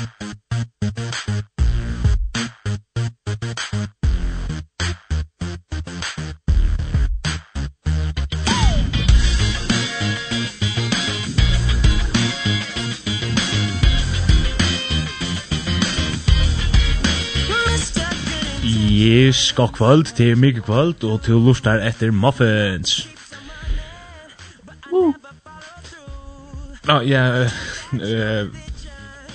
Yes, god kvöld til mykje kvöld og til lustar etter muffins. Woo. Uh. Nå, ja, uh,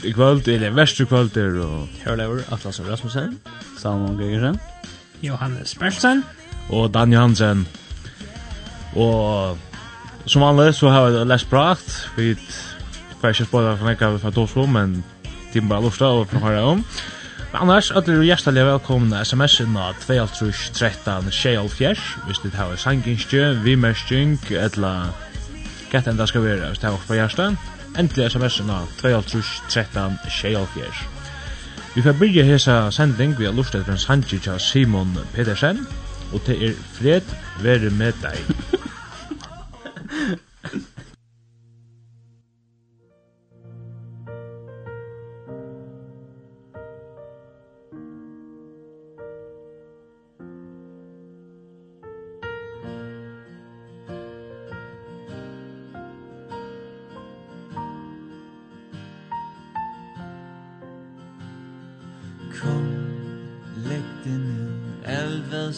i kvöld är det kvöld er og... Hörlever Atlas Rasmussen, Salman Gregersen, Johannes Bersen og Dan Johansen. Og som vanlig så har vi lest prakt Vi vid färskt bara från Eka för Torslo men tim bare lufta och från høre om. Men annars alle er hjertelig välkomna SMS-erna 213 13 hvis Fjärs. Visst det här är vi mestjunk, eller Gett enda skal være, hvis det er på hjertet endelig sms-ene 2.13.24. Vi får byrja hesa sending vi har lust etter sanji Simon Pedersen, og til er fred være med deg.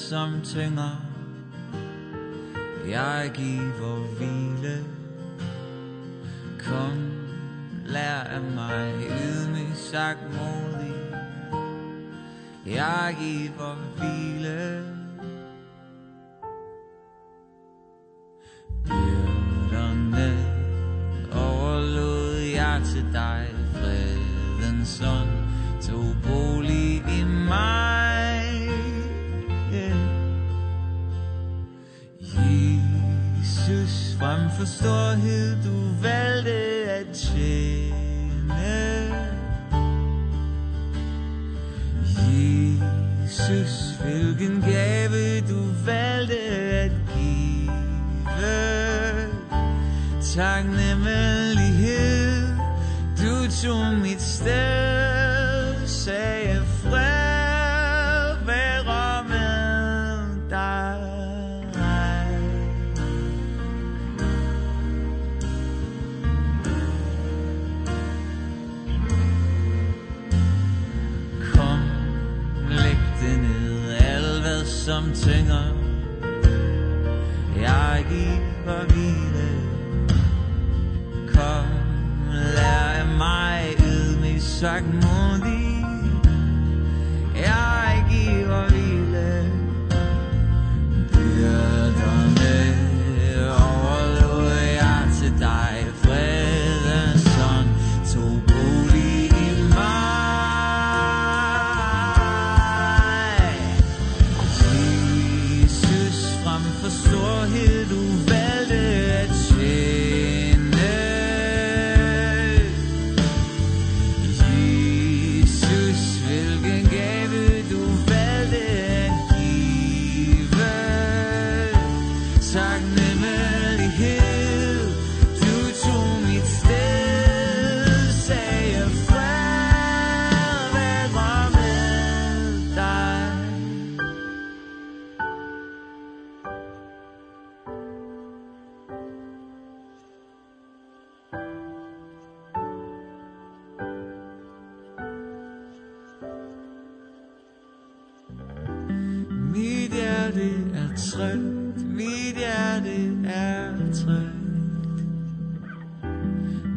som tynger Jeg giver hvile. Kom, lær af mig Ydmyg sagt modig Jeg giver hvile. Byrderne overlod jeg til dig. Fredens ånd tog bolig i mig. for storhed du valgte at tjene Jesus, hvilken gave hjerte er trygt Mit hjerte er trygt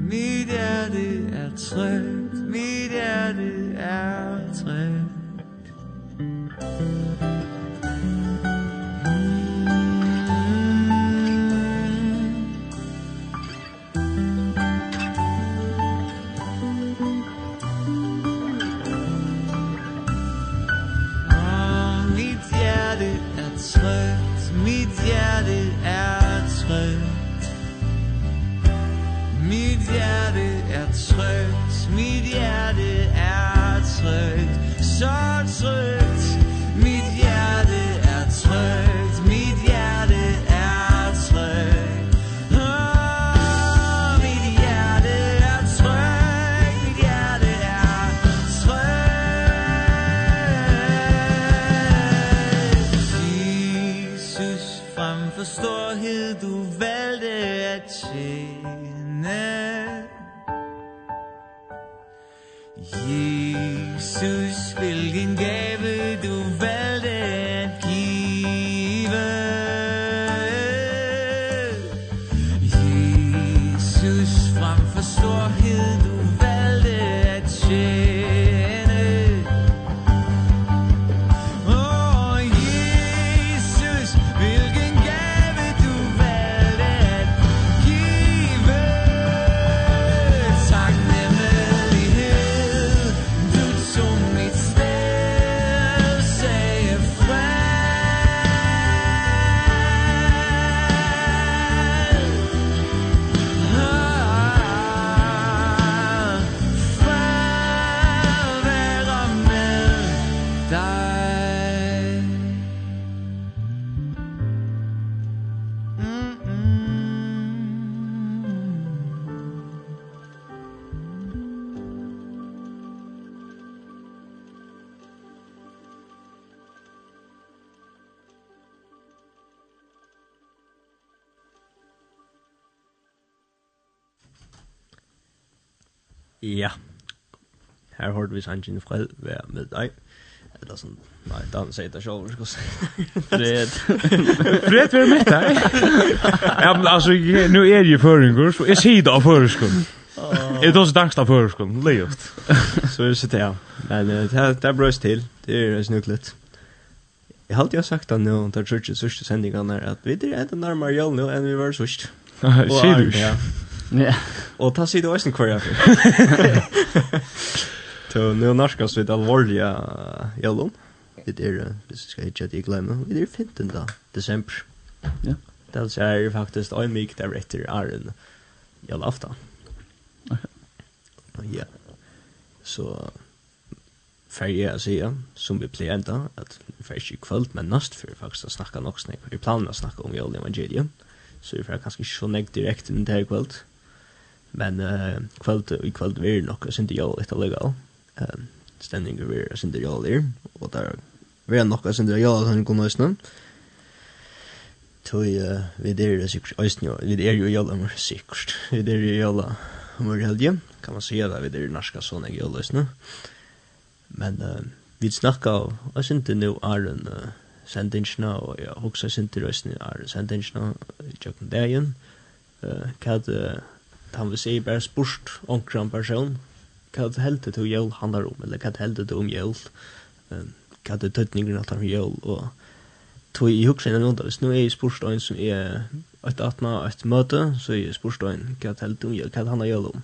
Mit hjerte er trygt Ja. Her hørte vi sangen fred være med deg. Eller sånn, nei, da han sier det selv, vi skal si. Fred. Fred være med deg. Ja, men altså, nå er jeg føringer, så jeg sier det av føringer. Jeg tar så dags av føringer, leivt. Så jeg sitter her. Men det er brøst til, det er snuklet. Jeg har alltid sagt at nå, det er sørste sørste sendingene her, at vi er enda nærmere jøl nå enn vi var sørst. Sier du ikke? Ja. Ja. Och ta sig då isen kvar jag. Så nu narskas vi det alvorliga jallon. Det är det ska jag inte glömma. Det är 15 då, december. Ja. Det är faktiskt en mycket där efter Arn. Jag lafta. Ja. Så färja jag säga som vi plejer ända att färja i kväll men näst för faktiskt att snacka nog snack. Vi planerar att snacka om Joel Evangelium. Så vi får kanske inte så direkt in där här kvällt. Men uh, kvöld i kvöld vi är nog synd jag lite legal. Ehm standing vi er synd jag där och där vi är nog synd jag han kommer nästan. Tog uh, vi där sikkert sig jo. vi är ju jävla mer sikkert. Vi där ju jävla mer helge kan man säga där vi er norska såna jag lyssnar. Men uh, vi snakka snackar och synd nu er en uh, sendingsna og jeg husker sendingsna er sendingsna i tjokken dagen. Uh, hva han vil si bare spørst omkring person, hva det heldet til jøl handler om, eller hva det heldet til om jøl, hva det tøtningen at han jøl, og tog i huksen innan måte, hvis nå er jeg spørst en som er et 18 et møte, så er jeg spørst en hva det heldet om jøl, hva det han har jøl om.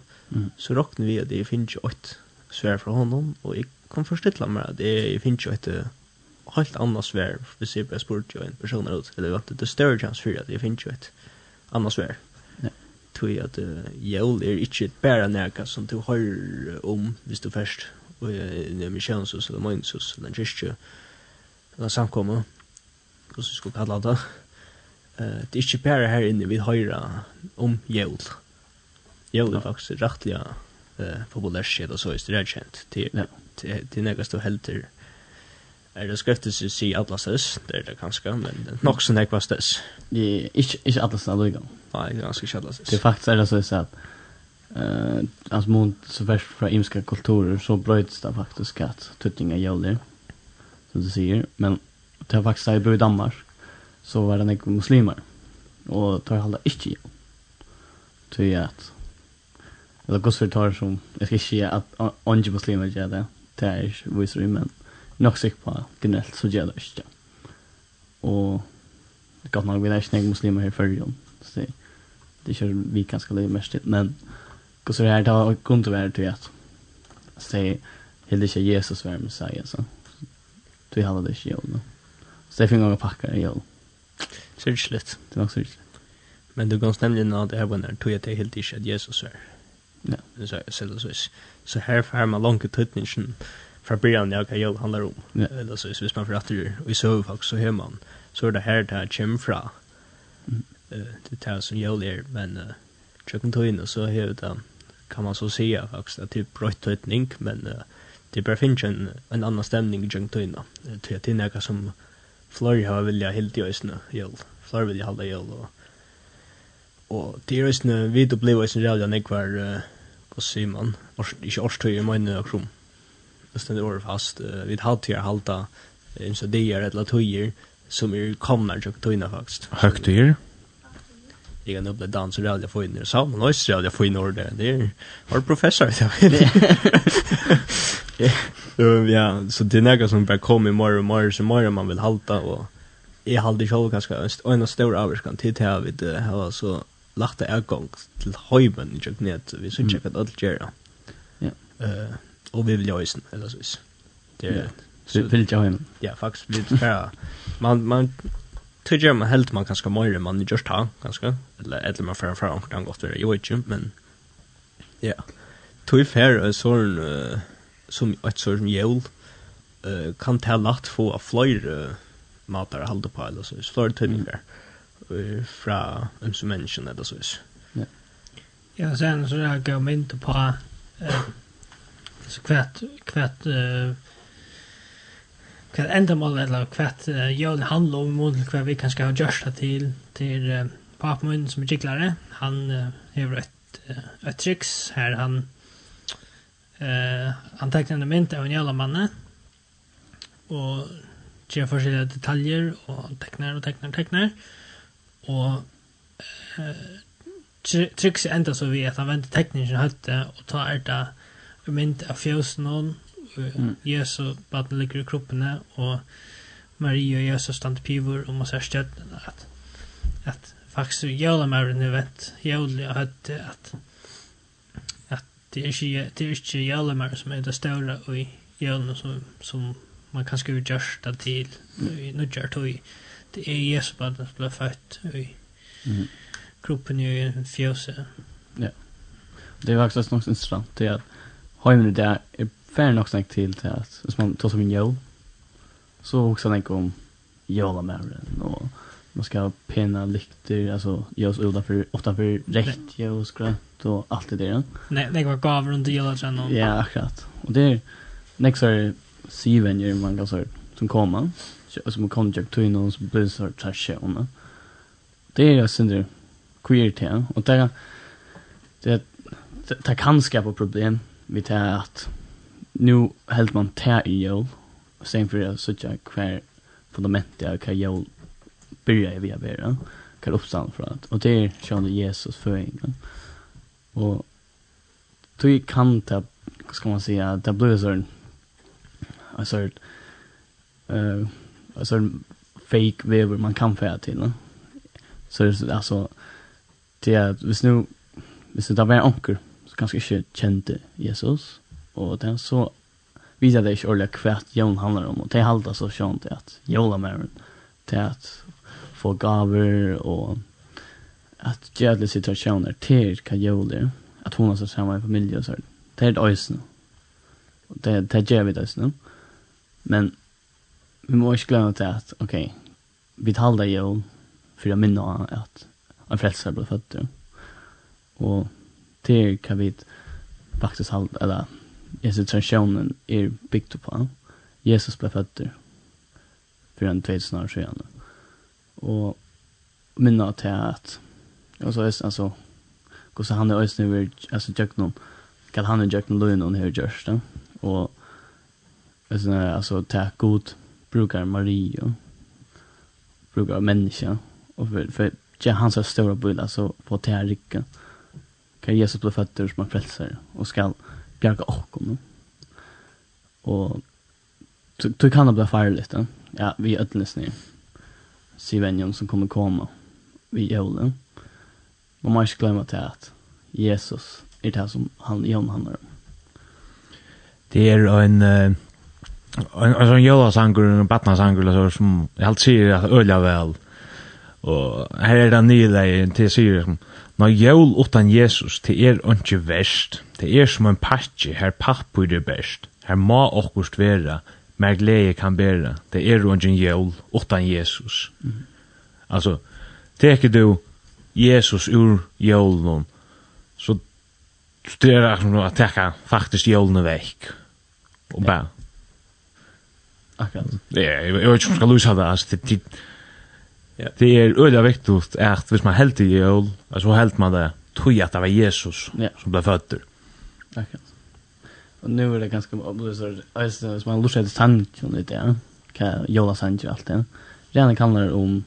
Så råkner vi at jeg finner ikke åtte svær fra honom, og jeg kan forstille meg at jeg finner ikke åtte helt annet svær, hvis jeg bare spørte jo en person ut, eller at det er større chans for at jeg finner ikke åtte annet svær. Mm tog at uh, jævl er ikke bare nærka som du hører om hvis du først og jeg er misjonsus eller møgnsus eller en kyrkje eller samkomme hvordan vi skulle kalla det uh, det er ikke bare her inne vi hører om jævl jævl er faktisk rettelig uh, populærskjed og så er det kjent til, ja. til, til nekast du helter Er det skriftes i si atlases, det er det kanskje, men nok så som ekvastes. Ikke atlasen allugan. Nej, jag ska kalla sig. Det er faktisk er det så at eh alltså mot så värst från imska kulturer så bröts det faktiskt skatt tuttinga joller. som du säger, men det har faktiskt i i Danmark så var det några muslimer och tar hålla inte joll. Tror jag att Eller gosfyrt tar som, jag ska inte säga att onge muslimer gör det, det är visar vi men nok sikker på generelt så gjør det ikke. Og godt nok, vi er ikke noen muslimer her før, så det det kör vi ganska lite mest men går så här då kom det vara till att säga helt inte Jesus var med sig så du hade det ju då så jag finner packar det ju särskilt det var så särskilt men du går nämligen att det här var när tog jag till helt att Jesus var ja. Så så så. Så här får man långt tidningen fra början jag kan ju handlar om. Eller så. Hvis man förrätter och i så folk så hör man. Så är det här det här kommer fra det tar som jag lär men uh, tjöken tog in och så är det kan man så säga faktiskt att det är bröjt tötning men uh, det bara finns en, en annan stämning i tjöken tog in till att det är något som Flori har vilja helt i ösna jul. Flori vilja hålla jul och och det är ösna vi då blev ösna jävla nekvar uh, vad säger man? Inte årstog i mina krom just det året fast uh, vi hade att halta en så det är ett latojer som är komnar tjöken tog in faktiskt. Högtyr jag kan uppleva dans och rädda få in det. Så man måste rädda få in ordet. Det är vår professor. Ja, så det är något som bara kommer mer och mer så mer man vill halta och jag halde själv ganska en av stora avskan till det här vid det här så lagt det gång till höjmen i köknet vi så checkat allt gera. Ja. Eh och vi vill ju isen eller så. Det är vill jag hem. Ja, faktiskt vill man man tror jag man helt man kanske mer man just har kanske. Eller eller man för för omkring gott det ju inte men ja. Tror fair sån som ett sån som jul eh kan ta lätt få av flyr matar hålla på eller så. Flyr tunningar fra en som människan eller så. Ja. Ja sen så jag går inte på eh så kvätt kvätt eh hva endamålet eller hva uh, jag handler om mot hva vi kan har ha gjørsta til til uh, papamunnen som er kiklare han uh, hever et, uh, et triks her han uh, han tekner en mynt av en jævla manne og gjør forskjellige detaljer og tekner og tekner og tekner og uh, trikset enda så vi at han venter teknikken høyte og tar erta mynt av fjøsen og Mm. Jesu baden ligger i kroppene, og Marie og Jesus stand pivor, og man ser stjøttene at, at faktisk jævla mer enn event, jævlig at, at, at det er ikke, det er ikke jævla mer som er det større og i jævla som, som man kan skrive gjørst det til, og nå gjør det det er Jesu baden som ble født, i og kroppen i fjøset. Ja. Det er faktisk nok interessant, det er at Heimen i det er fair nog snäck till till att som man tar som en jol. Så också tänker om jola med den och man ska pinna lykter alltså görs udda för ofta för rätt ljus grönt och allt det där. Nej, det går gav runt jola sen och Ja, akkurat. Och det är så är seven ju man kan så som kommer. som man kan ju ta in som blir så trashe om. Det är ju synd det queer till och där det det kan skapa problem vi tar att nu helt man ta i jul sen för att söka kvar fundament av kan jól börja vi att vara kan uppstånd för att. Och det är sjön Jesus föringen. Och då kan det, ska man säga, det blir så en sån eh en sort fake vever man kan färda till. No? Så det är alltså det är, hvis nu hvis det var en onkel så kanske inte kände Jesus og den så vidar det ikke ordentlig kvært jævn handlar om, og det halda så sjånt at jævla mæren, till at få gaver og at gjævla situasjoner til hva jævla, at hon har så samme i familie og sånn. Det er et och Det, det gjør vi det øysene. Men vi må ikke glemme til at, ok, vi taler jo, for jeg minner at en frelser ble født. Og det kan vi faktisk halda, eller Jesu institutionen er byggt på. Jesus ble født for en 2000 år sedan. Och minna till att alltså altså hvordan han är ösn över alltså jöknon hva han och jöknon lön och hur görs det och alltså alltså ta god brukar Maria brukar människa och för för ja han så stora bulla så på tärika kan Jesus bli född som en frälsare och skall bjerga okkom. Og du kan det bli farligt, ja. ja vi är ödlesni. Sivenjon som kommer komma vid julen. Man måste glömma till att Jesus är det som han, Jon handlar om. Det är en... Uh en en sån jola sangur en batna sangur så som helt sig att öliga väl. Och här är den nya till sig som Når jól utan Jesus, det er ikke verst. Det er som en patje, her pappur er best. Her må okkurst vera, mer glede kan bæra. Det er ikke jól utan Jesus. Mm. Altså, teker du Jesus ur jólen, så det er akkurat at teka faktisk jólene vekk. Og bare... Akkurat. Ja, jeg vet ikke om jeg skal lusa det, altså, det Yeah. Det er øyla viktigt at hvis man held i jøl, så held man det tog at det var Jesus yeah. som ble føtter. Akkurat. Og nu er det ganske opplyser, hvis man lurer etter sannsjon litt, ja, hva jøla sannsjon alt, det. Rene kallar om,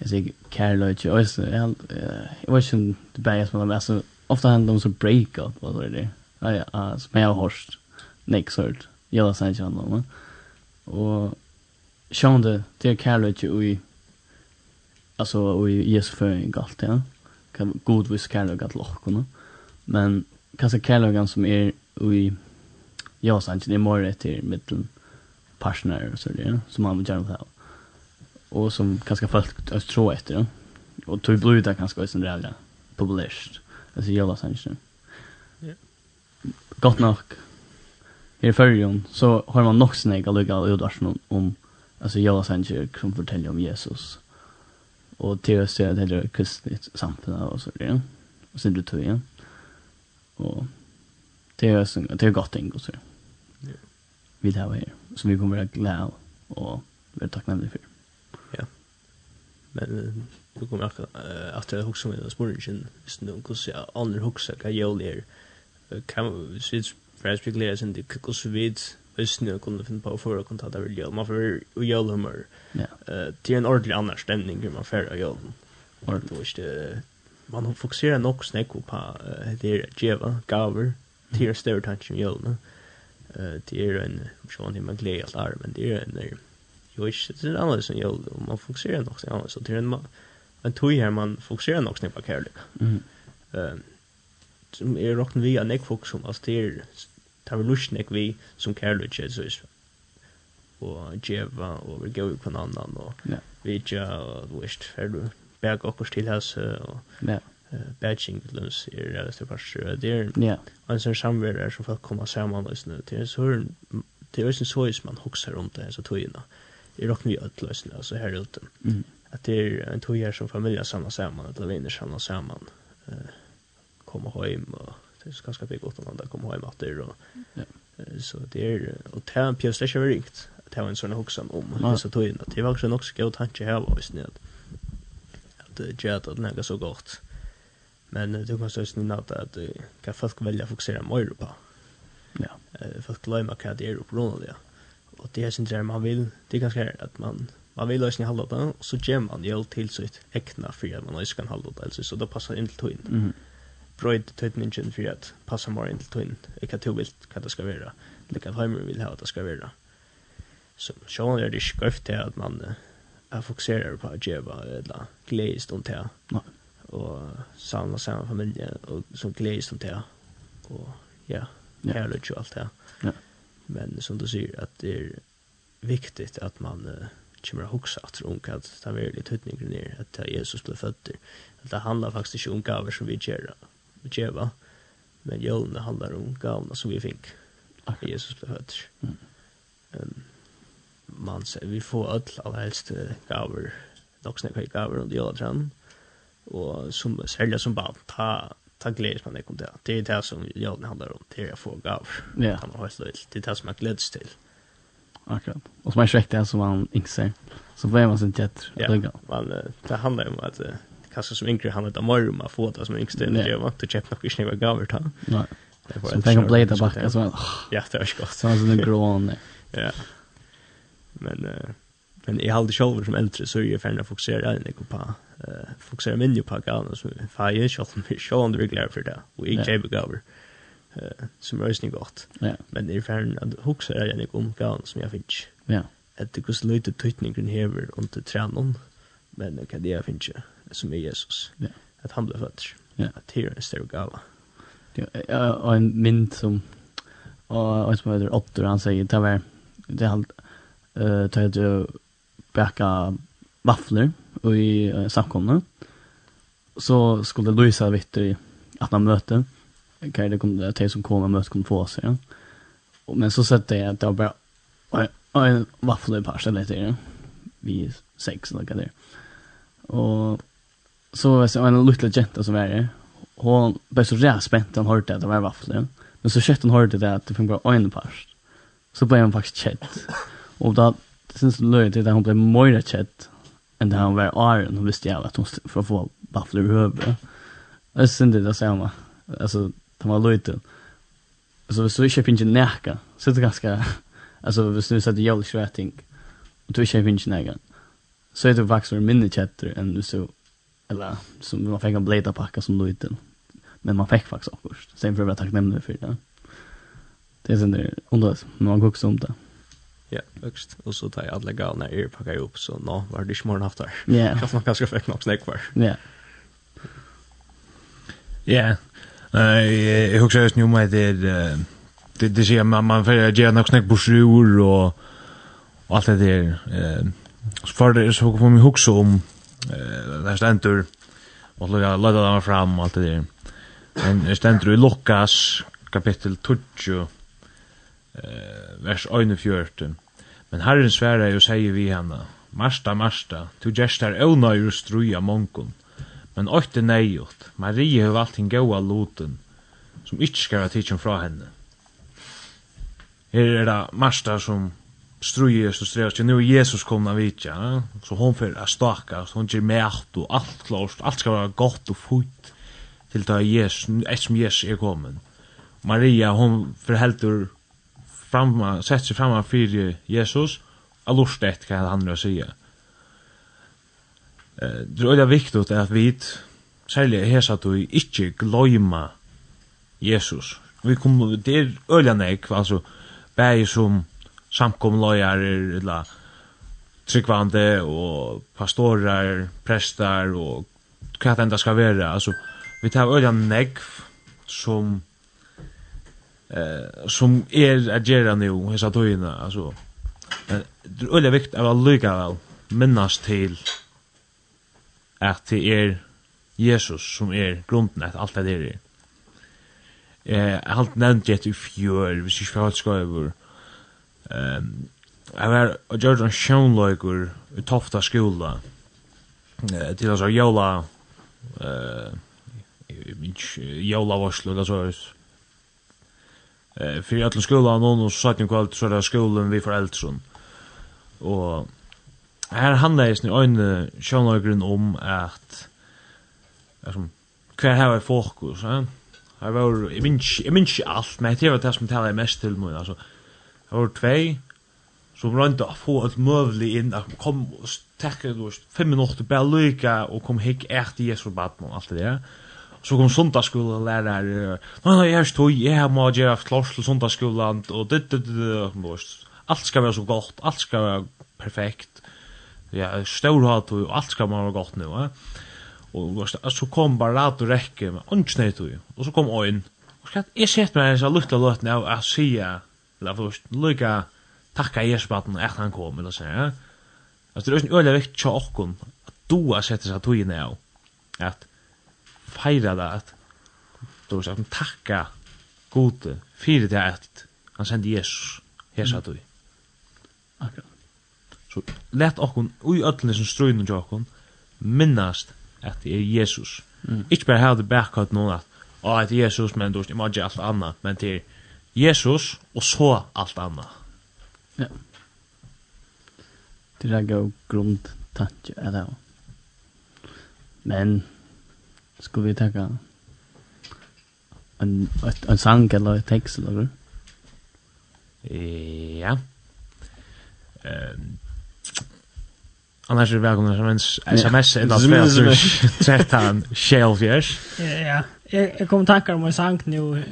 jeg sier, kærløyt, jeg vet ikke om det bare som det er, ofta handler det om så break-up, og så er det, ja, ja, som jeg har hørt, nek sørt, jøla sannsjon, og sjående, det er kærløyt i, alltså i Jesu föring allt ja. Kan god vis kärlek att locka men kanske kärleken som är i jag sa inte det är mer rätt till mitten partner och så där som man vill gärna ha och som kanske folk att tro efter ja? och tog blod där kanske sen där published. alltså jag sa inte ja. Gott nog. I fyrjon så har man nog snägga lugga i om alltså jag sa inte som fortäller om Jesus. Och till oss är det heller kristligt samfunn och så där. Och sen du tog igen. Och till oss det är gott ting och så. Ja. Vi det här. Så vi kommer att glädje och vara tacknämliga för. Ja. Men du kommer akkurat uh, at det huxar med smørensjen. Hvis du nu kus andre andra hva kan jag lära. Kan vi så för att vi glädje sen det kus vid Østene kunne finne på å føre kontakt av jøl. Man får jo jølhummer. Ja. Uh, det er en ordentlig annen stemning man får av jølen. Man fokuserer nok snakk på uh, det er djeva, gaver, det er større tanke om jølene. Uh, det er en, sånn at man gleder alt her, men det er en, jo ikke, det er annerledes enn jøl, og man fokuserer nok snakk annerledes, og det er en, en tog her man fokuserer nok snakk på kærlighet. Mm. Uh, som er råkne vi av nekfolk som, altså det er, det var lusten jeg vi som kærlighet er så isra. Og djeva, og vi gav jo annan, og vi ikke, og du veist, her du bæg okkurs til hans, og badging til lønns i realistisk parser, og det er en sånn samverder som folk kommer sammen, og det er så det er jo så is man huxar om det så tojna. Det er rocknar ju att lösa alltså här ute. Mm. Att det är en tog tojer som familjen samlas samman, eller vänner samlas samman. uh, kommer hem och det är ganska big åt man de kommer hem efter och ja. så det är och det är en pjäs det är rikt det är en sån huxan om så tog in att det var också en också god tanke här var visst att att göra det något så gott men det kan stå sninn att att kan folk välja fokusera mer på ja folk glömmer vad det är det. och det är synd man vill det är ganska att man man vill lösning halda det och så gem man hjälp till sitt äkna för man ska halda det alltså så det passar inte till. Mm brøyd tøytningen for at passa mer inn til tøyn. Ikke at du vil hva det skal være. Ikke at heimer vil ha det skal være. Så sjåan er det ikke gøyft til at man er fokuserer på att djeva eller gledes om det, Nei. Og samla samme familie og som gledes om det, Og ja, her er jo alt det. Ja. Men som du sier, at det er viktigt at man uh, kommer att huxa att tro att det är väldigt tydligt ner att Jesus blev född. Det handlar faktiskt inte om gaver som vi gör og djeva. Men jølene handlar om gavna som vi fink. Akkurat. Jesus ble høyt. Mm. Um, man sier, vi får öll allhelst gaver, nok snakka i gaver under jólatran. Og som, særlig som barn, ta, ta gledes man ikke om det. Det er det som jólene handlar om, det er å få gaver. Ja. Yeah. Man det, det er det som man gledes til. Akkurat. Och som är skäkt det som man inte ser. Så blir man sin tjetr. Ja, man, det handlar om att kanske som yngre han utan morrum att få det som yngste när jag var inte köpt något inte var gaver ta. Nej. Sen tänker blade där bak alltså. Ja, det var gott. Så en grön. Ja. Men men jag hade själv som äldre så är jag färdig att fokusera en på eh fokusera min på galen så fire shot med Sean det glad för det. Och jag gav gaver. Eh som rösning gott. Men det är färdig att huxa jag om galen som jag fick. Ja. Att det går lite tydningen över om till tränan. Men det kan det jag finns inte som är Jesus. Ja. Att han blev född. Ja. Att det är en större gala. Ja, och en mynd som och en som heter Otto han säger det var det han eh tar det backa vafflor och i uh, samkomna. Så skulle Luisa i att han mötte. Kan det kom det som kommer och kommer kom få sig. Ja. Och men så sett det att det var bara en, en vaffla i par stället där. Vi sex eller vad det är. Och så var det en liten jenta som var det. Hon blev så rätt spänt hon hörde att det var vafflor. Men så kött hon hörde det att det fanns bara en part. Så blev hon faktiskt kött. Och då syns det löjligt att hon blev mer kött än det hon var åren. Hon visste jag att hon för att få vafflor i huvudet. Det syns det att säga samma. Alltså, det var löjligt. Alltså, så köper inte näka. Så är det ganska... Alltså, hvis du sätter jävligt svetting och du köper inte näka så är det faktiskt mindre kött än du så eller som man fick en blöta packa som då inte Men man fick faktiskt också. Sen för att jag nämnde för det. Det är sen det underligt, men man går också om det. Ja, högst. Och så tar jag alla galna er packar ihop så nå var det inte morgon haft där. Ja. Fast man kanske fick något snäck var. Ja. Ja. Nej, jag husar just nu med det det det ser man man för jag något snack på sjur och allt det där. Eh så för det så kommer vi huxa om eh där stendur och lägga lägga dem fram och allt det där. Men det stendur i Lukas kapitel 20 eh vers 41. Men Herren svärar och säger vi henne Marsta, Marsta, du gestar her ånøyr struja mongon, men åtte neiot, Marie hev alt hin gaua loten, som ikkje skal ha tidsen fra henne. Her er det Marsta som struje som streas till nu Jesus kom na vi ja så hon fer a starka så hon ger märkt og alt klart alt skal vara gott og fint til ta Jesus som Jesus er kommen Maria hon förhälter framma sett seg framma fyrir Jesus. Allorst ett kan han nu säga eh det är viktigt att vi särskilt här så att vi inte glömma Jesus. Vi kommer det är öliga nek alltså bäi som samkomløyar eller tryggvande og pastorer, prestar og hva det enda skal være. Altså, vi tar øyla negv som eh, som er a gjerra nu, hessa tøyina, altså. Men det er øyla vikt av a lyga vel minnast til at det er Jesus som er grunden at alt det er. Eh, alt nevnt gett i fjör, hvis ikke vi har et Ehm Jag var och gjorde en sjönlöjkur i Tofta skola. Eh, till alltså Jola eh Jola varslo eller så. Eh, för i alla skolan någon och satt ni kvalt så där skolan vi föräldrar. og her handler jeg i øynene sjönlöjkren om at att hver her er fokus, va? Jag var jeg minns jag minns allt, men det var det som taler mest til meg, altså. Eh var tvei, som rønte å få et møvlig inn, at kom og tekke fem minutter, bare lykke, og kom hikk ert i Jesu baden og alt det der. Så kom sundagsskola lærer, nei, nei, jeg er støy, jeg må gjøre klart til sundagsskolan, og det, det, det, det, alt skal være så godt, alt skal være perfekt, ja, stor størhat, og alt skal være godt nu, ja. Og så kom bare rad og rekke, men åndsnøyt, og så kom øyn, og så jeg sett meg en sånn lukta løtene av å sige, eller for lykka takka Jesubaten at han kom, eller så, ja. Altså, det er også en øyelig viktig til at du har sett seg togene av, at feira det, at du har sagt, takka gode, fyrir det at han sendi Jesus, her sa du. Akkurat. Så let okkun, ui öllin som strøynun til okkun, minnast at det er Jesus. Mm. Ikke bare her det bakkalt noen at, å, det er Jesus, men du, jeg må ikke alt anna, men det er Jesus og så alt annet. Ja. Det er en god grund tanke er det. Men skulle vi taka en, en, en sang eller en tekst eller? Ja. Um, Annars er det välkomna som en sms ända spela 13 självfjärs. Ja, ja. Jeg, jeg kom tacka om en sang nu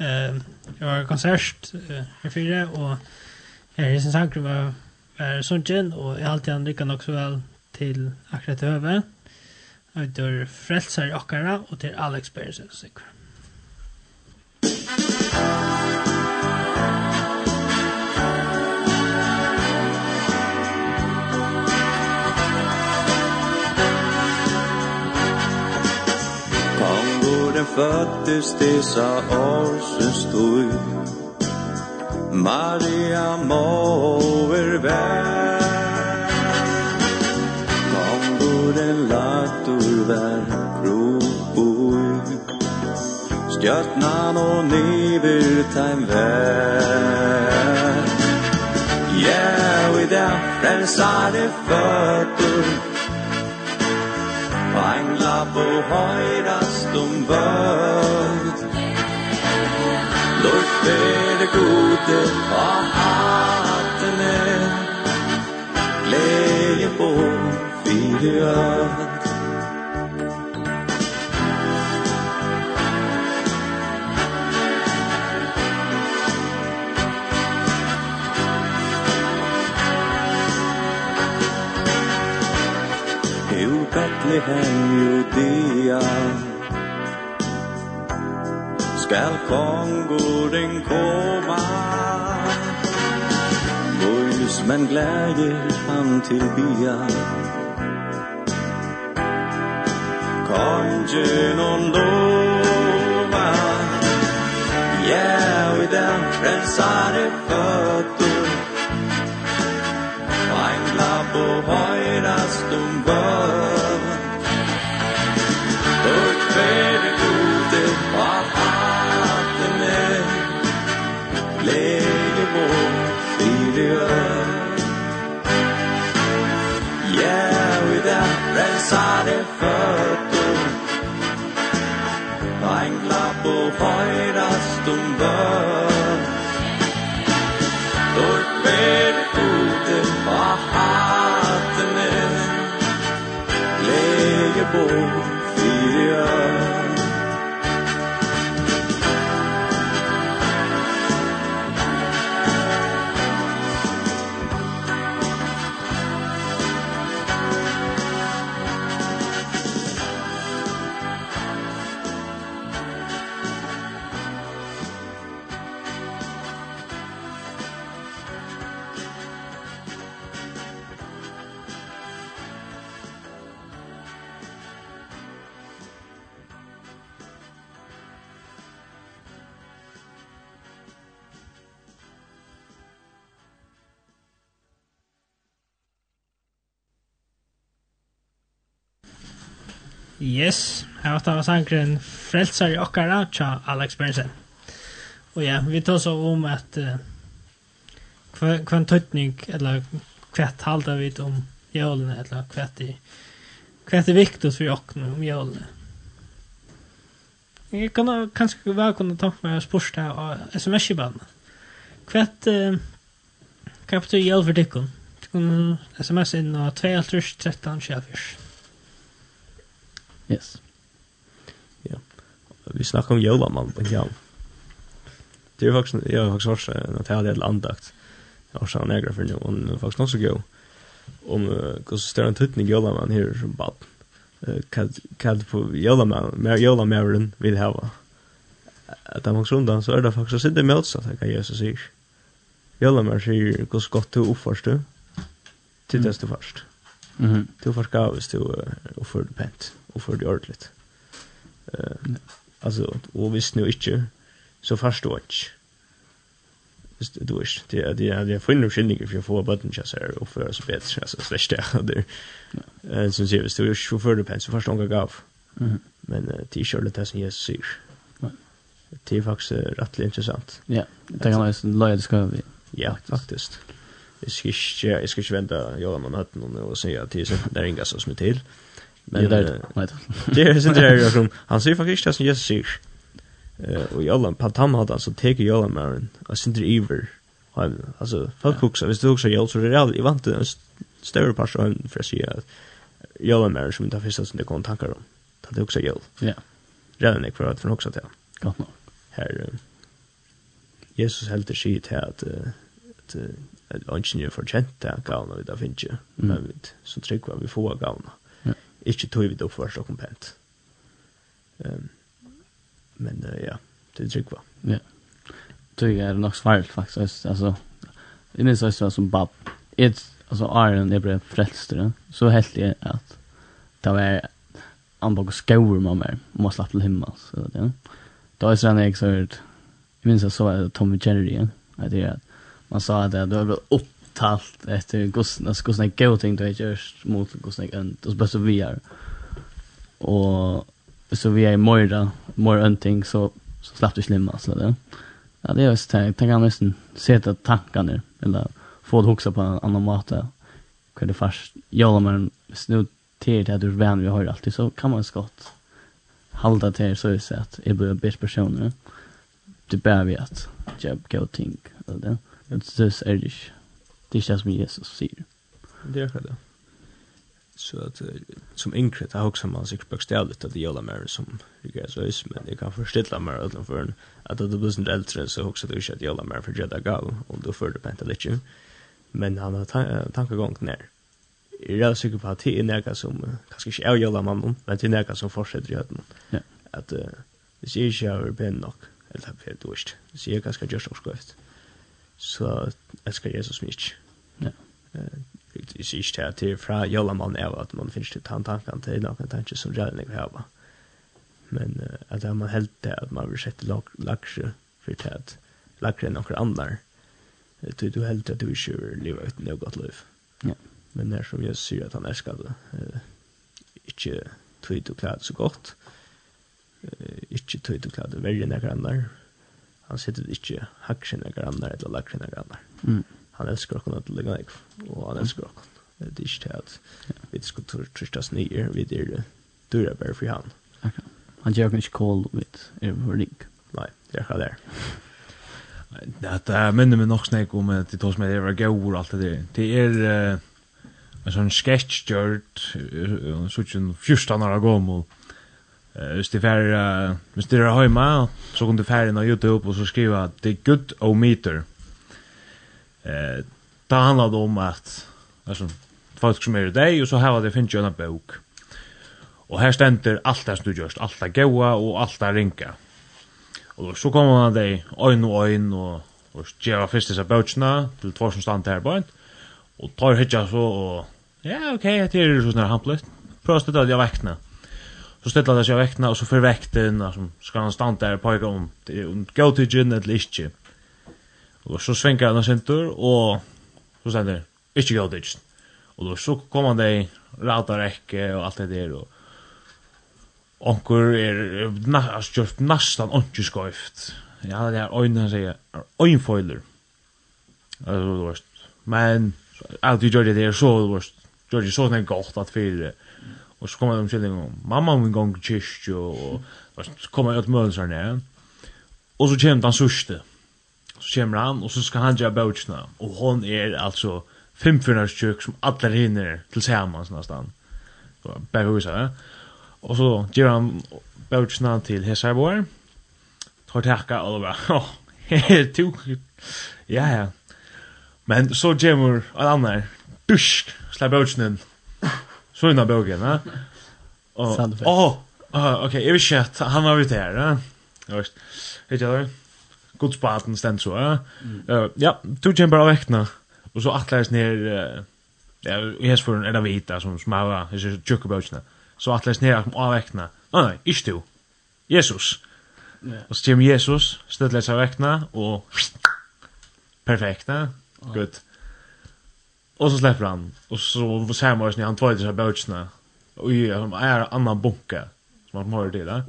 eh jag har konsert i fyra och här är sen sagt var var sånt och jag alltid han lyckas också väl till akkurat över. Jag dör frälsar och och till all experiences. Thank you. føddes dessa årsens tøy Maria mover vær Kom guden latur vær Kropoi Stjörtnan og niver taim vær Ja, i dag frelsare fötter På en lapp og høy om völd Lort fer det gode av hatene Leie på fire öd. Betlehem, Judea Skal konguren koma. Boys men glädje han till bia Kanske någon doma Ja, vi den frälsare fötter Vangla på höjden bor at det var sangren Frelsar i okkara tja Alex Bernsen. Og ja, vi tar så om at uh, hva en tøytning, eller kvett halda vi om jølene, eller hva i hva i viktig for okkene om jølene. Jeg kan kanskje være kunne tanke meg å spørre det av sms-kibanen. Kvett, uh, hva betyr jøl for dikken? Du kan sms inn av 2, 13, 24. Yes vi snackar om Jolan på Jan. Det är faktiskt jag har faktiskt hört att det hade andakt. Jag har sån några för nu och nu faktiskt något så gå. Om hur står en tutning Jolan man här som bad. Eh Kad kad på Jolan man, mer Jolan Marin vill ha. Att han också undan så är det faktiskt inte med så att jag Jesus säger. Jolan man säger hur gott du uppförst du. Tittas du först. Mhm. Du får ska du uppför pent och för det ordentligt. Eh Alltså och visst nu inte så förstår jag inte. Visst du vet det är det är det för en skillnad för få button just här och för så bättre alltså slash där där. Eh så ser vi så ju för det pens förstår jag gav. Mhm. Men t-shirt det som jag ser. Det är faktiskt rätt intressant. Ja, det kan vara en läsa ska vi. Ja, faktiskt. Jag ska inte, jag ska inte vänta, jag har någon hatt någon och säga att det är inga som är till. Men det är vet. Det är sen där som han säger faktiskt att Jesus säger eh och Jollan på tam hade alltså tagit Jollan Marin och sen det ever. Alltså folk också visst också Joll så det är i vant en större person för sig att Jollan Marin som inte finns att det kan tacka dem. Det är också Joll. Ja. Redan är kvar att från också till. Gott nog. Här Jesus helt skit här att att att ingen förtjänt det gavna vi där finns ju. Men vi så tryck vad vi får gavna ikke tog vi det oppførst og kompent. Um, men uh, ja, det er trygg va. Ja. Tog er nok svaret faktisk. Altså, jeg minns også som bab. Jeg, altså, Arjen er bare frelster. Så helt jeg at det var han bak skover med meg, og man slapp til himmel. Så, ja. Da er sånn jeg så hørt, jeg minns jeg så Tommy Jerry, ja. det er at man sa at det var opp talt efter gosna gosna goting då just mot gosna and och bara så vi är och så vi är morda mor önting så så slapp du slimma så det. Ja det är just det tänk jag nästan sätta tankarna eller få det huxa på en annan måte kan det fast göra men snu till det du vän vi har alltid så kan man skott halda till så är det att är blir bäst personer det behöver vi att jag go thing eller det. Det är det Det är inte det som Jesus säger. Det är det. Så att som yngre, det har också man sig bokstavligt att det gäller mer som Rikard Söjs, men jag kan förstilla mig utanför en. Att det blir inte äldre så också det inte att det gäller mer för Jedda Gal, om du får det på lite. Men han har tan tankegång när. Jag är säker på att det är något som kanske inte är gäller mannen, men det är något som fortsätter i höjden. Ja. Att det ser inte jag är ben nok, eller det är dåligt. Det ser jag ganska just också. Ja så elsker Jesus mye. Ja. Det är inte att det är från Jolaman är att man finns till tanken till någon tanke som rör mig har. va. Men att man helt det att man vill sätta laxer för tät. Laxer är några andra. Du du helt att du kör leva ett något liv. Ja. Men när som jag ser att han älskar det. Inte tog du klart så gott. Inte tog du klart värre några andra han sitter ikke hakkene grannar eller lakkene grannar. Mm. Han elsker okkur at ligger nek, og han elsker okkur. Det er ikke til at vi skal trystas nye, vi er det dyrer bare for han. Okay. Han gjør ikke kål vidt er vår ring. Nei, det er ikke det. Det er minner meg nok snakk om at de tog som er gaur og alt det der. Det er en sånn sketch gjørt, sånn 14 år gammel, Eh, hvis det är hvis det er hjemme, så kan du färja på Youtube og så skriva att det är good o meter. Eh, det handlar om at altså folk som er i deg, og så har det finnes jo en bok. Og her stender alt det som du gjørst, alt det goa og alt det ringa. Og så kommer man deg øyn og øyn og og gjør først disse bouchna til tvær som stand her på en. Og tar hitcha så og ja okej, okay, det er ju så hamplet. Prøv å Prosta då jag vaknar så stilla det seg av vekterna och så vekten, og så skal han stand der, och pojka om det är gå til gin eller ikke. Og så svänkar han center og så stender, ikke gå til gin Og då så kommer han deg, rauta räcke og alt det der, og onkur er næst nastan onkur skoift ja det er øyne han sier er øynfoiler altså du vet men alt vi gjør det der så du vet gjør det så sånn godt at fyrir og så kommer de til en mamma min gång i kyrkje och så kommer jag till mölsarna. og så kommer han sørste, Så kommer han og så skal han gjøre bouchna. og hon er altså femfyrnas kök som alla hinner tillsammans nästan. Bara husa. og så gjør han bouchna til Hesarboar. Tar tacka och bara, ja, ja, ja. Men så kommer en annan, dusk, släpp bouchna Så innan boken, va? Och åh, okej, jag vet shit. Han var ute här, va? Just. Vet jag då. Gud spaten ständ så, va? ja, tog jag bara väckna. Och så atlas ner Ja, jag för en eller vita som smava, det är tjocka böckerna. Så atlas ner av avväckna. Nej, nej, inte du. Jesus. Och så kommer Jesus, ställer sig väckna och perfekta. Gud. Och så släpper han. Och så ser man ju han två dessa bouchna. Och ju han är en annan bunke som han har det där.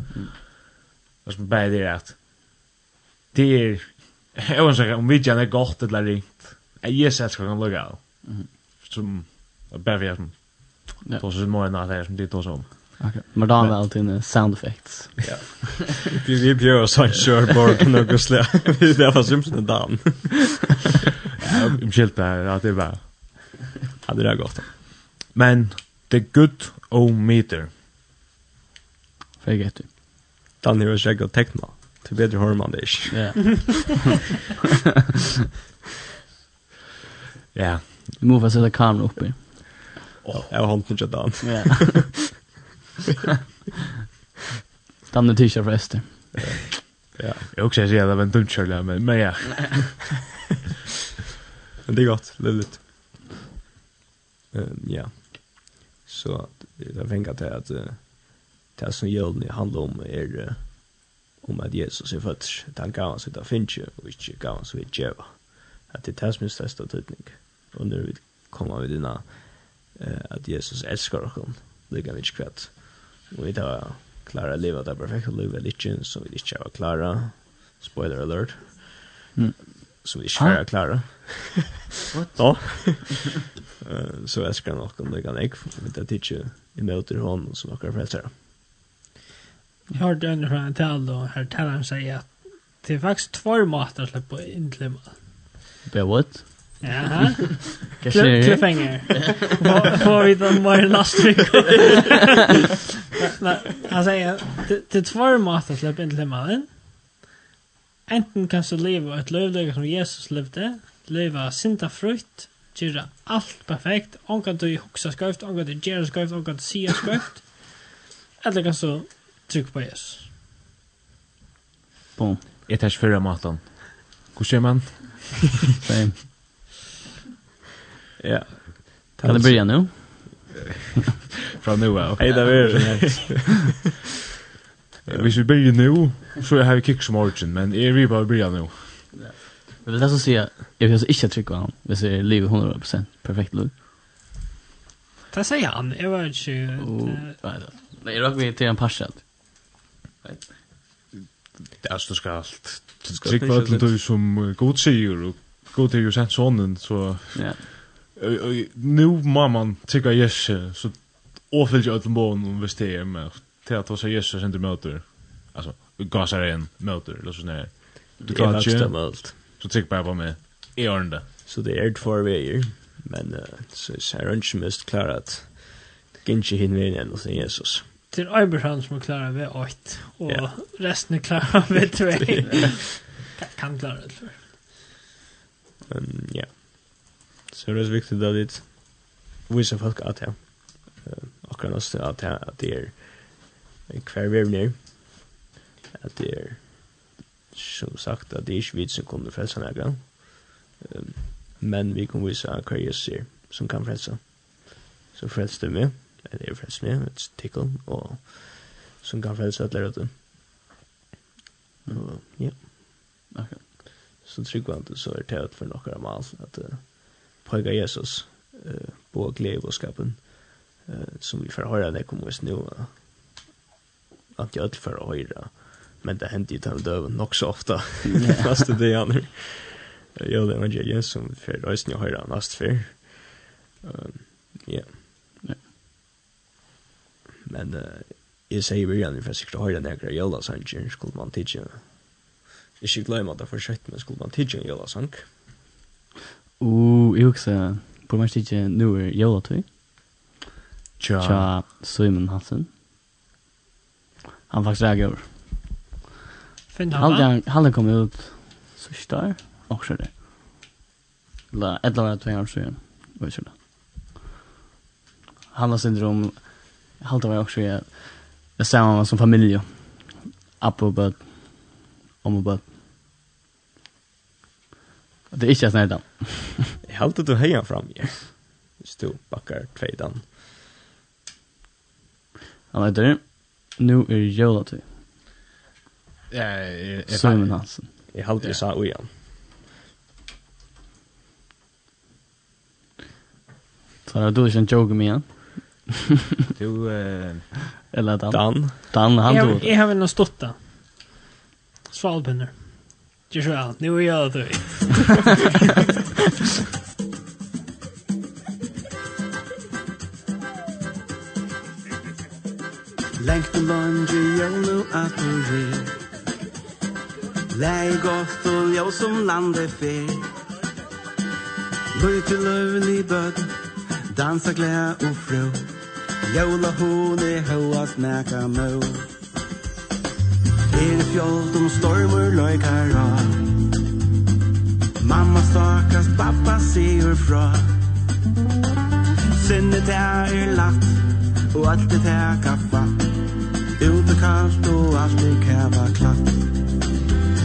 Det som bäder det att det är jag vill säga om vidjan gärna gott eller ringt. Jag ger sig att jag kan lugga av. Som bara för jag som tar sig många natt här som det tar sig om. Okej, men då har vi alltid en sound effects. Ja. Vi bjöd oss en körborg och något slä. Det var Simpson och Dan. Ja, har skilt det här, ja det är bara ja, det er godt. Men the good o meter. Fegget. Danny var skägg godt tekna. Til bedre hör man det ikke. Ja. Ja. Vi må måste sätta kameran uppe. Åh, jag har hånden ikke Dan. Ja. Dan är t-shirt Ester. Ja. jeg också säger att det var en dumt men, men ja. men det er godt, det är lite. Um, ja. Så jag tänker att att det som julen handlar om är om att Jesus är född. han gav oss utan finche och inte gav oss vid djeva. Att det är minst största tydning. Och nu vi kommer vi dina att Jesus älskar oss lika mycket kvätt. Och vi tar klara livet det perfekta livet eller lite så vi inte har klara. Spoiler alert. Mm. Så vi inte har klara. What? Ja. uh, så nok om det kan jeg, med det er ikke i møter hånd som några frälsare. Jag hörde under fra en tal og her taler han säger at det är faktiskt två matar släpp på intlema. Be what? Ja, Jaha. Cliffhanger. Får vi den mer last week? Han säger, det är två matar släpp intlema. Enten kan du leva ett liv som Jesus levde, leva sinta frukt, gera allt perfekt. Ongan du hugsa skrøft, kan du gera skrøft, kan du sia skrøft. Eller kan du trykke på yes. Boom. Jeg tar ikke fyrra maten. Hvor ser man? Same. Ja. Kan det börja nu? Fra nu, ja. Hej, det er vi. Hvis vi börjar nu, så har vi kick som origin, men er vi bara börja nu? Ja. Men vill det så säga, jag vill alltså inte trycka honom. Vi ser livet 100% perfekt lugn. Det säger han, jag var inte... Nej, jag råkade till en parsad. är så ska allt. Tryck på allt du som god säger och god till ju sent sonen, så... Ja. Nu må man trycka Jesse, så åfyllt jag ut en bån om visst det är med. Till att ta sig Jesse sen du möter. Alltså, gasar en möter, eller så sådär. Du kan inte... Så tryck bara på mig. i ordentligt. Så det är två vägar. Men uh, så är det inte mest klart att det inte hinner vi än hos Jesus. till Abraham som är klara vid 8 och yeah. resten är klara vid 2. kan klara det för. men ja. Så det är viktigt att det visar folk att ja Och kan också att det är kvar vi är nere. Att det är som sagt at det er ikke vi som kommer til frelsa nega. Um, men vi kan vise hva Jesus er som kan frelsa. Så frelse det med, eller jeg frelste med, et tikkel, og som kan frelsa et lærete. Og ja. Ok. Så tryggvande så er det for nokre mal at uh, poega Jesus uh, på glede og skapen uh, som vi får høre det kommer oss nå. Uh, at jeg får høre men det händer ju till døv nok så ofta fast det är nu Jo, det man jag som för rösten jag hör annars för ja men jag säger vi igen för sig sikkert höra den grejen jag så skulle man titta Ikke skulle glömma att det försökt men skulle man titta en jävla sang. Och jag också på mig titta nu är jävla två. Tja. Tja, Simon Hansen. Han faktiskt är över. Finn han. Han han kom ut sista år också det. La ett lag två år sedan. Vad är det? Han har syndrom halta var också jag det samma som familj. Appo but om but Det är inte att näta. Jag halter du hejan fram. Ja. Stå backar tvådan. Han heter Nu är Jolatid. Ja, Simon Hansen. Jag har jeg sa Ujan. Så har du är en joke med igen. Du... eh... Eller Dan. Dan. Dan, han tog det. Jag har väl någon stotta. Svalbönder. Just well, nu är jag det. Lengt og lunge, jeg nu er på Lei godt og ljø som landet fer. Løy til løvlig bød Dansa gled og frø Jøla hone høa næka mø Er fjolt om stormer løykar av. Mamma stakast, pappa sier fra Sinne det er latt Og alt det er kaffa Ute kallt og alt er kæva klatt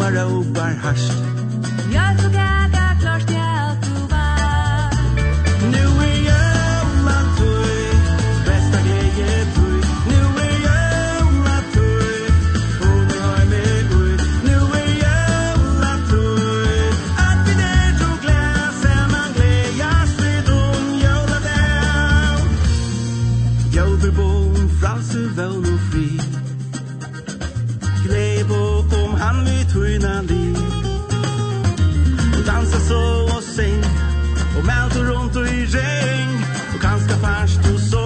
man ropar harskt Jag tog äga klart jag allt du var. Nu är jag man tog Bästa grejer tog Nu är jag man tog Och du har mig ut Nu är jag man tog Att vi där tog glas Är man glädjas vid om Jola dag Jola bon Fralser väl och fri. Glädje på an vi tøyna li. Og dansa så og sing Og melder rundt og i ring Og kanska fast og så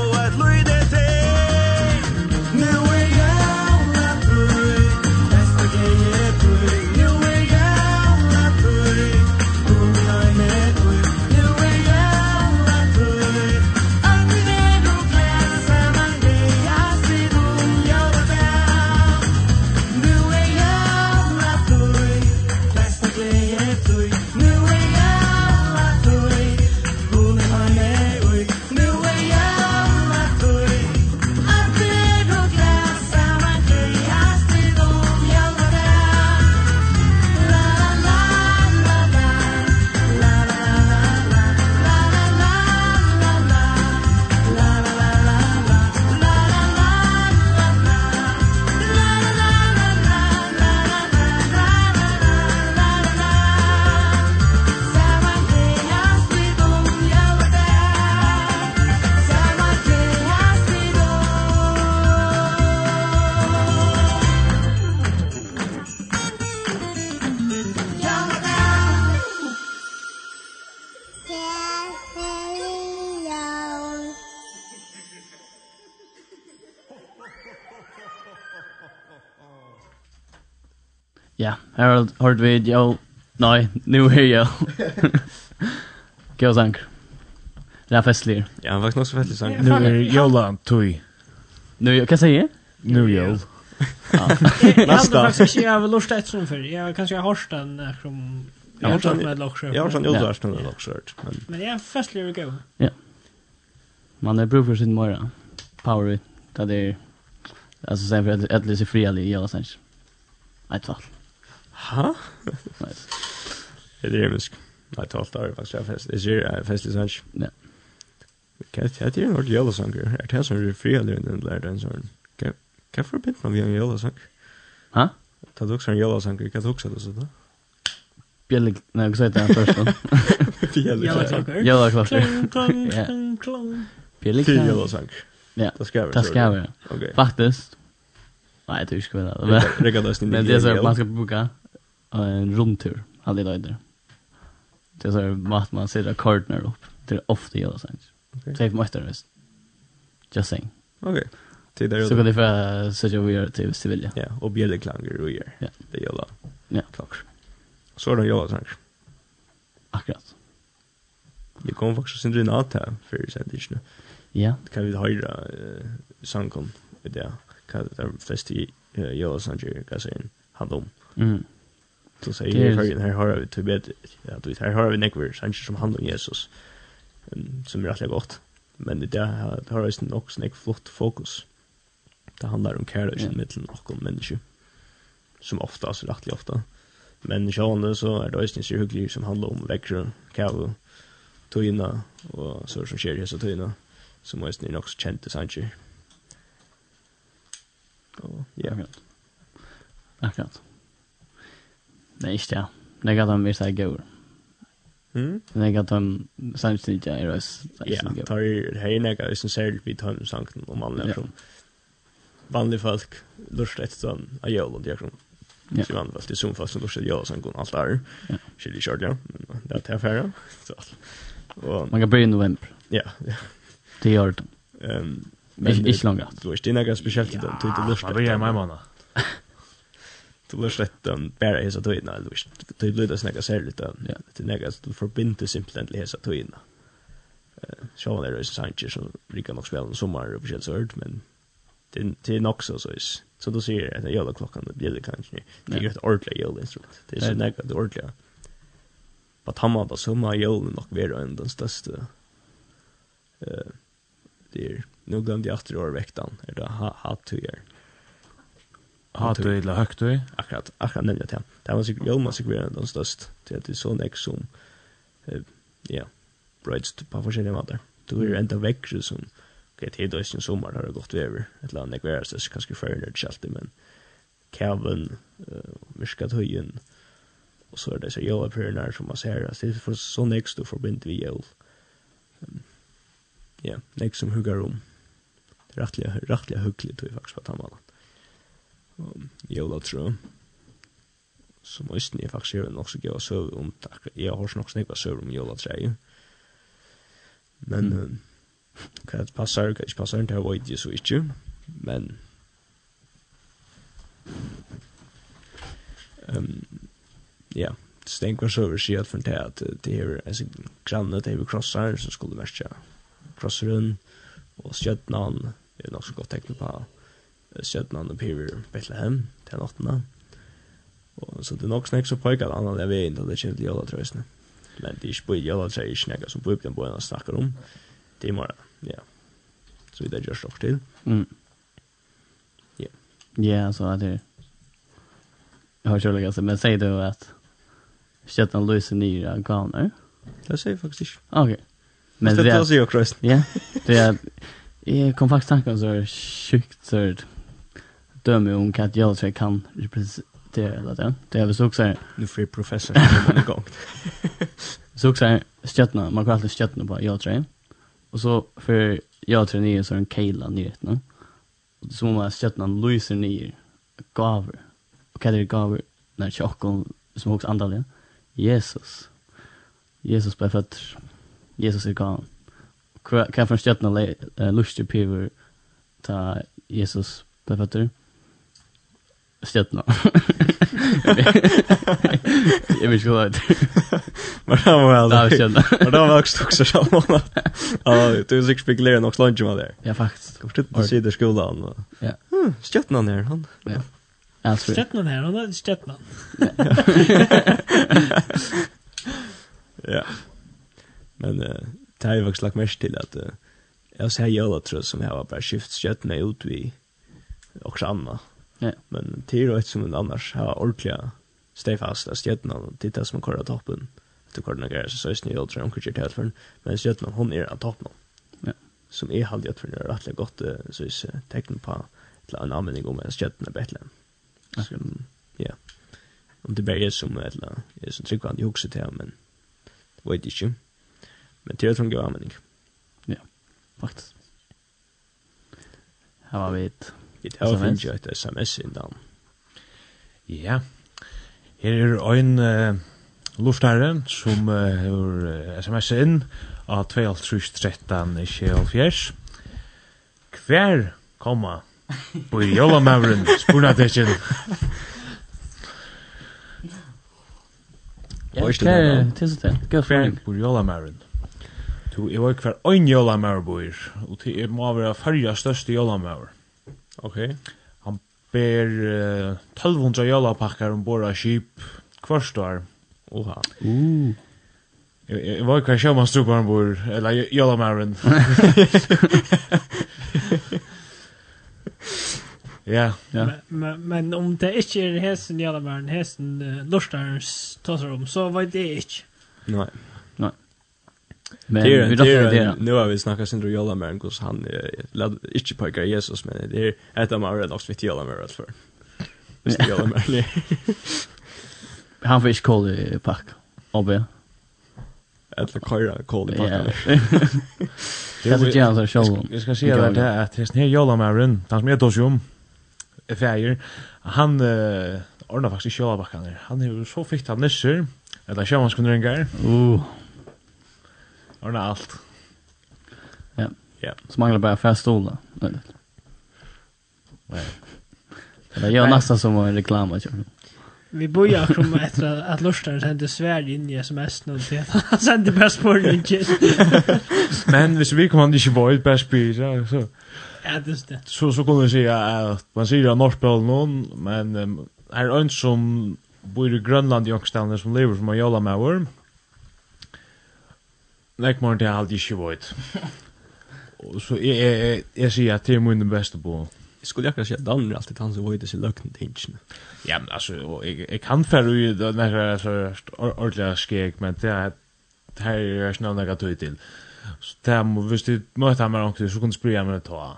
hade hört vid jag nej nu är jag. Gå sank. Det är festlig. Ja, han var nog så festlig sang. Nu är Jolan tui. Nu kan säga? Nu jol. Nästa. faktisk ikke, jeg har lust ett sån för. Jag kanske har hørt den från Jag har sån med lockskört. Jeg har sån utlärst med lockskört. Men jeg er festlig att gå. Ja. Man är bror för sin morgon. Power it. Det är Alltså sen för att Atlas är fria i alla sens. Ett fall. Ha? Nice. Det är misk. Nej, tolta det faktisk. jag fest. Is jeg fest is Ja. Nej. Kan jag det är yellow song. er det som er fri eller den där den Hva- Kan kan man bit en yellow song. Ha? Ta også en yellow song. Kan du också det så då? Bjellig, nej, jag sa inte klokker. första. Bjellig klockor. Bjellig klockor. Bjelle klockor. Bjellig klockor. Ja, det skal vi. Det ska vi. Ok. Faktiskt. Nej, det ska vi. Men det är så man ska boka en rundtur alla dagar. Det är så att man ser kortnar upp. Det är ofta jag sen. Okej. Typ måste det. Just saying. Okej. Det där. Så kan det för så jag vill till Sevilla. Ja, och bjuda klanger och gör. Ja, det gör det. Ja, klart. Så är det jag sen. Akkurat. Jag kom faktiskt sen drin att här för sen det nu. Ja. Kan vi höra sånkom det där. Kan det flesta jag sen jag kan säga han dom. Mm så säger jag här här har vi till bet ja du här har vi nekver sanns som handlar om Jesus som är rätt gott men det där har ju också också nek flott fokus det handlar om kärlek i mitten och om människor som ofta så rätt ofta men sjående så är det ju inte så hyggligt som handlar om växer kav tojna och så som sker så tojna som måste ni också känna sanns Och ja. Akkurat. Akkurat. Nej, ikke det. Det kan de vise gaur. Mm. Det kan de samtidig er også Ja, tar hei nega hvis en ser vi tar med sanken om alle ja. Vanlige folk lust etter sånn av jævla de akron. Ja. Så man vel til som fast lust etter jævla sanken alt er. Ja. Skilje kjørt, ja. Men det er til affæra. Man kan börja i november. Ja, ja. Det gör det. Um, men ikke langt. Du er ikke nega spesielt i den. Du er ikke lust etter. Man börjar i mai månad det var slett den bare hesa tøyna eller visst. Det blir det snakka særligt um, ja. det nega du forbinder simpelthen til hesa tøyna. Eh, sjá der er Sanchez som rika nok spela en sommar og forskjellig sørt, men det det er nok så så is. Så då ser jag att jag har klockan det blir kanske. Det är ju ett ordentligt jolinstrument. Det är så nega det ordentliga. På han har på sommar jolen nog vara en den största. Uh, det är nog glömde jag att det var väktan. Är det hat to year. Hatt du eller högt du? Akkurat, akkurat nämligen det. Det var sikkert sig Jolma sig vara den størst til at Det er sån ex som ja, bröds på forskjellige måter. Du er enda väcker som okej, det är sin sommar har det gått över. et eller annet är så kanskje för det skälte men Calvin uh, myrskat höjen og så er det så jag är när som man ser det er for sån ex du förbind vi jol. Ja, nek som huggar om. Rättliga rättliga hyggligt tror jag faktiskt på tamala um, jølatrø, som østen jeg faktisk gjør nok så gøy å søve om takk. Jeg har nok snakket søve om jølatrø. Men mm. hva det passer, hva ikke passer, det vet jeg så ikke. Men um, ja, Stenkvar Søver sier at for det at det er en granne, det er krossar, som skulle verste krosseren, og skjøttene, det er nok så godt tegnet på Stjøtland og Piver Bethlehem til nattene. Og så det er nok snakk som pågår den andre veien til det kommer til jølatrøsene. Men det er ikke på jølatrøsene, ikke snakk som på den bøyene snakker om. Det er morgen, ja. Så det där just nok til. Mm. Ja. Ja, så att det Jag har kjølig, altså, men säg du att Stjøtland Louise nye gavner? Det sier jeg faktisk ikke. Men det är Det er... Det er... Det er... Det Ja, Det är Det kom faktiskt tanken så er... Det döme om att jag så kan representera eller det. Det är väl så också nu free professor när man går. Så också stjärna, man kan alltid stjärna på jag tror. Och så för jag tror ni är så en kela nyhet nu. Och så måste stjärnan Louise ner gaver. Och kan det gaver när chocken som också andalen. Jesus. Jesus blev född. Jesus är gone. Kan från stjärnan lustig piver ta Jesus blev född stjärna. Jag vill skola det. Men det var väl. Nej, stjärna. Men det var också också så många. Ja, du är sig spekulerar nog lunch med där. Ja, faktiskt. Kommer det att se det skolan. Ja. Hmm, stjärna ner han. Ja. Alltså. Stjärna ner han, är stjärna. Ja. Men det har ju också lagt mest till att jag säger jag tror som jag har bara skift stjärna ut vi och samma. Ja. Men det är rätt som en annars har ordentliga steg fast att stjärnan och titta som kvar toppen. Att det korna grejer så är snö och tror jag kunde för men stjärnan hon är av toppen. Ja. Som är halt jag tror det är rätt gott så är tecken på till en användning om en stjärna bättre. Så ja. Om det blir som eller är så tryck vad jag också till men vet ikke. Men det är från användning. Ja. Faktiskt. Här var vi ett Vi har finnes jo et sms innan. Ja. Her er en uh, luftare som uh, har uh, sms inn av 2.13.24. Hver komma på jólamavuren spurna tekin. Ja, hver tilsett. Hver på jólamavuren. Tu, jeg var hver ein jólamavuren, og det må være fyrja største jólamavuren. Okay. Han ber uh, 1200 jalapakkar ombord av skip kvart år. Oha. Uh. Jag var kanske om man stod på ombord, eller jalamaren. Ja. ja. Men, men om det inte är hästen jalamaren, hästen uh, lorstars tasar om, så var det inte. Nej. Men det vi råkar det. Nu har vi snackat sin Jola mer hos han lad inte på Jesus men det är ett av våra dogs vid Jola mer för. det Jola med Han fick i pack. Obbe. Eller köra kolla pack. Det är ju så show. Jag ska se det där att det är Jola mer han som är dosjum. Färger. Han ordnar faktiskt Jola backarna. Han är så fick han nisser. Eller sjömanskundringar. Uh. Ordna allt. Ja. Ja. Så manglar bara fast stolar. Nej. Det gör nästan som en reklam att göra. Vi bojar som efter att att Lorstad sände svärd in i sms nu till han sände bara spårningen. Men hvis vi kommer inte vara ett bästbyr så... Ja, det är det. Så, så kommer vi säga att man säger att Norspel någon, men um, här är en som bor i Grönland i Ångställen som lever som en jävla med Nei, morgen til alt ikke vårt. Så jeg, jeg, jeg sier at det er min beste på. Jeg skulle akkurat si at Dan er alltid han som vårt disse løkene tingene. Ja, men altså, jeg, jeg kan færre ut og nekker altså, ordentlig skjeg, men det er det her er jeg snart nekka til. Så det er, hvis du møter ham her ordentlig, så kan du spyrja meg ta.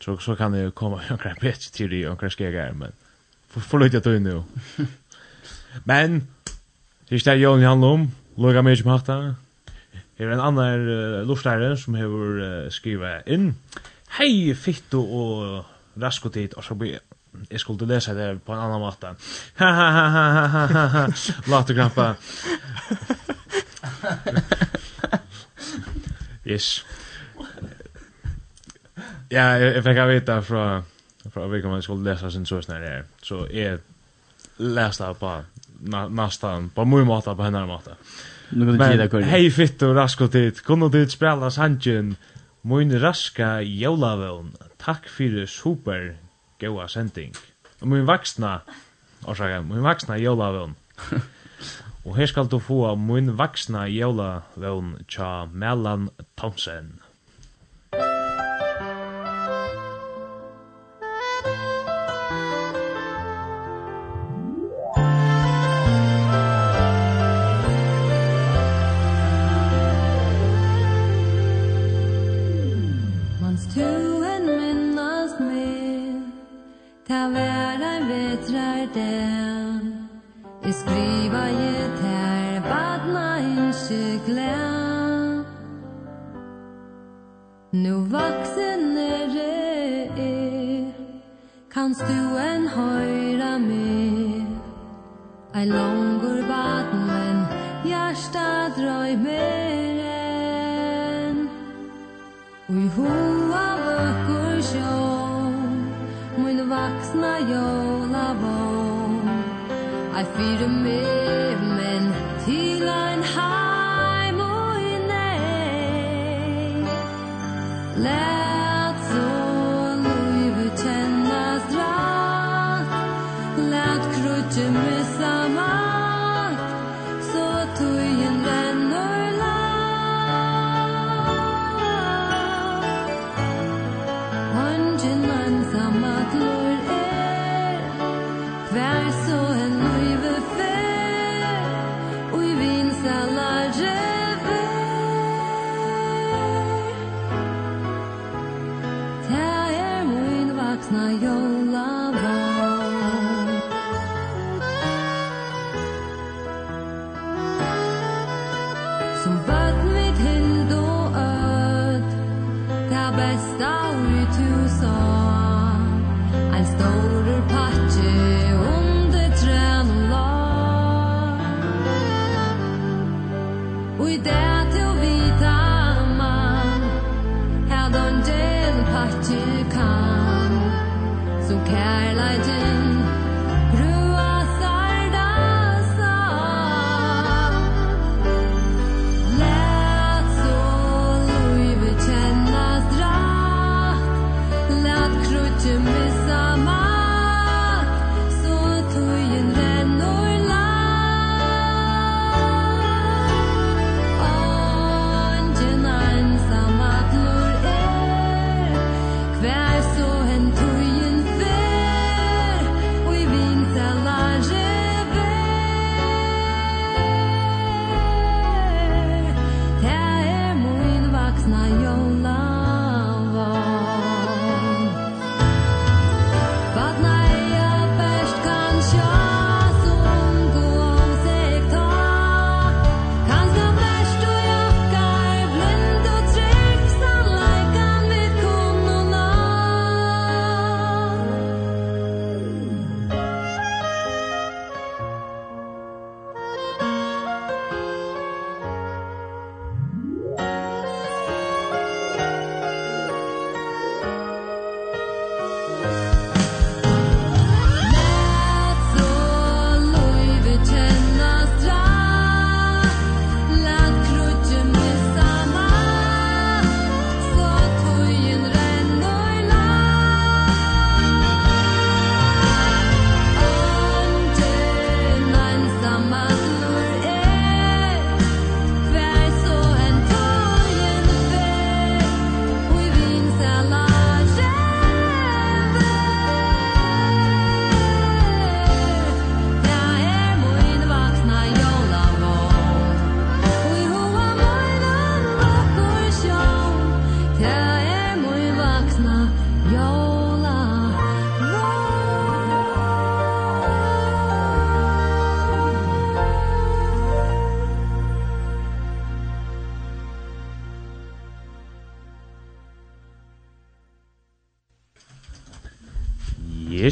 Så, så kan det komme omkring bedre teori omkring skjeg her, men for forløyt jeg tøy nu. men, det er ikke det Jon handler om, lukka mye som hatt er en annan uh, lortare som hever uh, skriva inn. Hei, fitto og raskotit, og så blir jeg skulle lese det på en annan måte. Ha ha ha ha ha ha ha Laterknappa. yes. Ja, jeg jeg fikk av vita fra fra vi kommer skulle lese sin sås när det är. Så är lästa på na, nästan på mye måte, på hennes måta. Men hej fitt och raskt tid. Kunde du spela sanjen? Moin raska jolavön. Tack för super goa sending. Och min vaxna, orsaka, min vaksna jolavön. och här skal du få min vaxna jolavön tja Mellan Thompson. skriva je ter badna ikkje gled Nu vaksen er er Kanst du en høyra med Ei langur baden men Hjärsta drøy mer enn. Ui hoa vökkur sjå Mun vaksna jå at fire med men til ein heim og i nei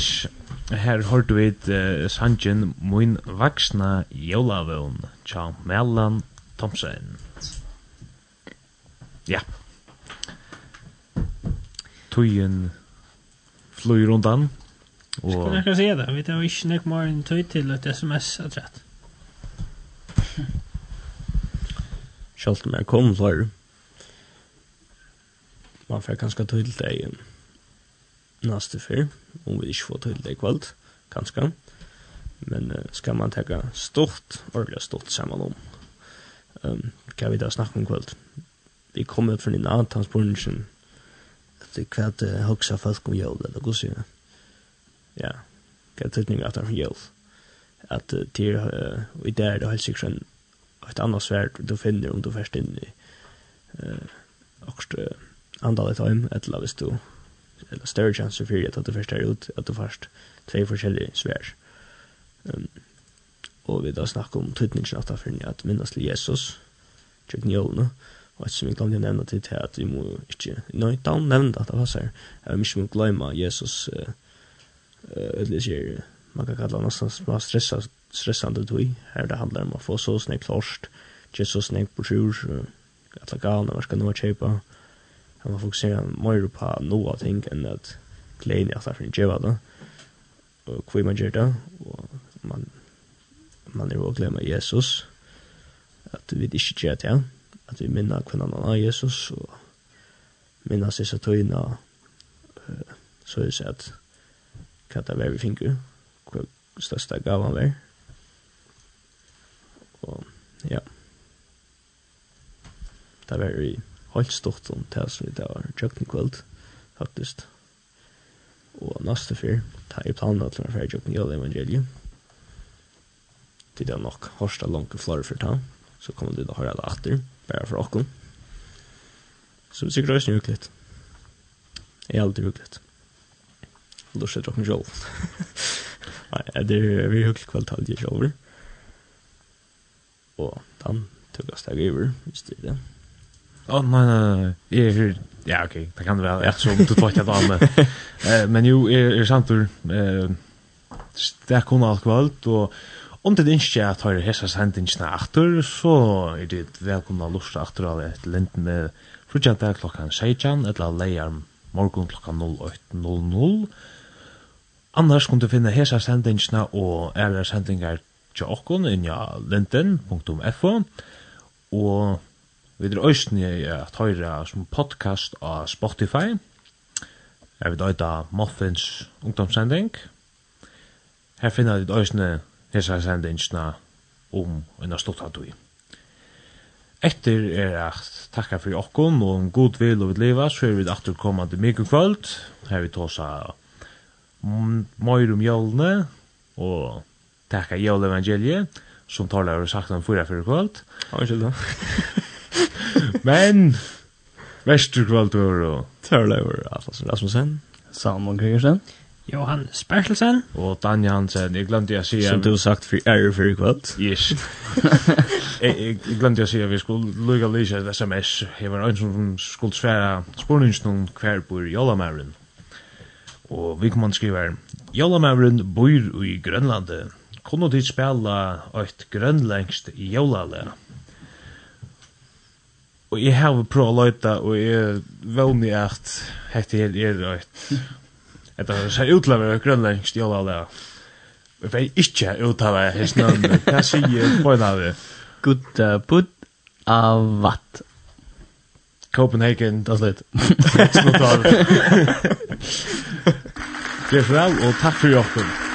Fish. Her hørte vi uh, sangen Moin Vaksna Jólavøvn tja Mellan Thomsen. Ja. Tøyen flyr undan. Og... Skulle jeg si det, vi tar ikke nok mer enn tøy til et sms at rett. Selv om kom, så er det. Man får kanskje tøy til det igjen nästa fyr om vi ikke får til det kväll kanskje. men uh, ska man ta stort ordentlig stort sammen om. Um, kan vi da snakke om kväll vi kommer från en annan transportation det kvart uh, høgsa folk om jøl, eller hur ser ja kan tydning att han jøl? att uh, til, uh, i där då helt säkert ett annat svärd du finner om du först in i eh uh, också andalet hem eller hvis du eller større chanser för att du först är ut att du först två forskjellige svär. Um, og vi da snakker om tydningen att för att minnas till Jesus. Jag knjol og et som vi glemte å nevne til til at vi må ikke nej down nevne at det var så här. Jag måste glemme glömma Jesus uh, eller sier, man kan kalla nesten små stressa stressande tog, her det handler om å få så snakk snägt ikke så snakk på sjur. Att lägga när man ska nu köpa at man fokuserer mer på noe av ting enn at gleden i at det er det, og hvor man gjør det, og man, man er jo å glemme Jesus, at vi ikke gjør det, at vi minner hvordan han er Jesus, og minner seg så tøyene, så er det sånn at hva det er vi finner, hva største gavan han er. Og ja, det var veldig helt stort om det som vi da var jøkken kveld, faktisk. Og neste fyr, da er planen at man fyrir jøkken jøl evangeliet. Det er nok hårsta langt flere for ta, så kommer du da høre det etter, bare for åkken. Så vi sikkert også hyggeligt. Jeg er aldri hyggeligt. Lurs er dråkken sjål. Nei, det er vi hyggelig kvalitet i sjål. Og den tog jeg steg over i det. Åh, oh, nej, nei, nei, Jag. Ja, ok, det kan det väl. Eftersom du tvått jag av med. Eh, men jo, är, är samtur... Eh, det er kun alt kvalt, og om det ikke är att höra hessas händingsna aktor, så er det välkomna lusta aktor av et lind med frutjandag klokkan 16, eller leier morgon klokkan 08.00. Annars kan du finne hessas händingsna og æra sendingar tja okkon i linten.fo, og Vi er òsni at høyra som podcast av Spotify. Jeg vil døyta Muffins ungdomssending. Her finner vi òsni hessa sendingsna om unna stortatui. Etter er at takka for okkon og om god vil og vil leva, så er vi aftur kommande mikro kvöld. Her vi tåsa møyr om jølene og takka jólevangeliet som talar og sagt om fyra fyrir kvöld. Ja, Men Vesterkvaldur og Thorleifur Rasmussen, Salmon Gregersen, Johan Spertelsen og Danja Hansen. Jeg glemte jeg sier... Som du har sagt for ære for i kveld. Yes. jeg, jeg glemte jeg sier vi skulle lukka lyse et sms. Jeg var en som skulle svære spurningen om hver bor Jolamæren. Og vi kom han skriver Jolamæren bor i Grønlandet. Kunne du spela et grønlengst i Og jeg har prøvd å løyta, og jeg vågner at hette her er røyt. Etter det ser ut grønlengst i alle alle. Jeg vet ikke ut hans det. Hva sier på en av det? Gutta put av vatt. Copenhagen, det er slitt. Snutt av det. Gjør for all, og takk for jokken.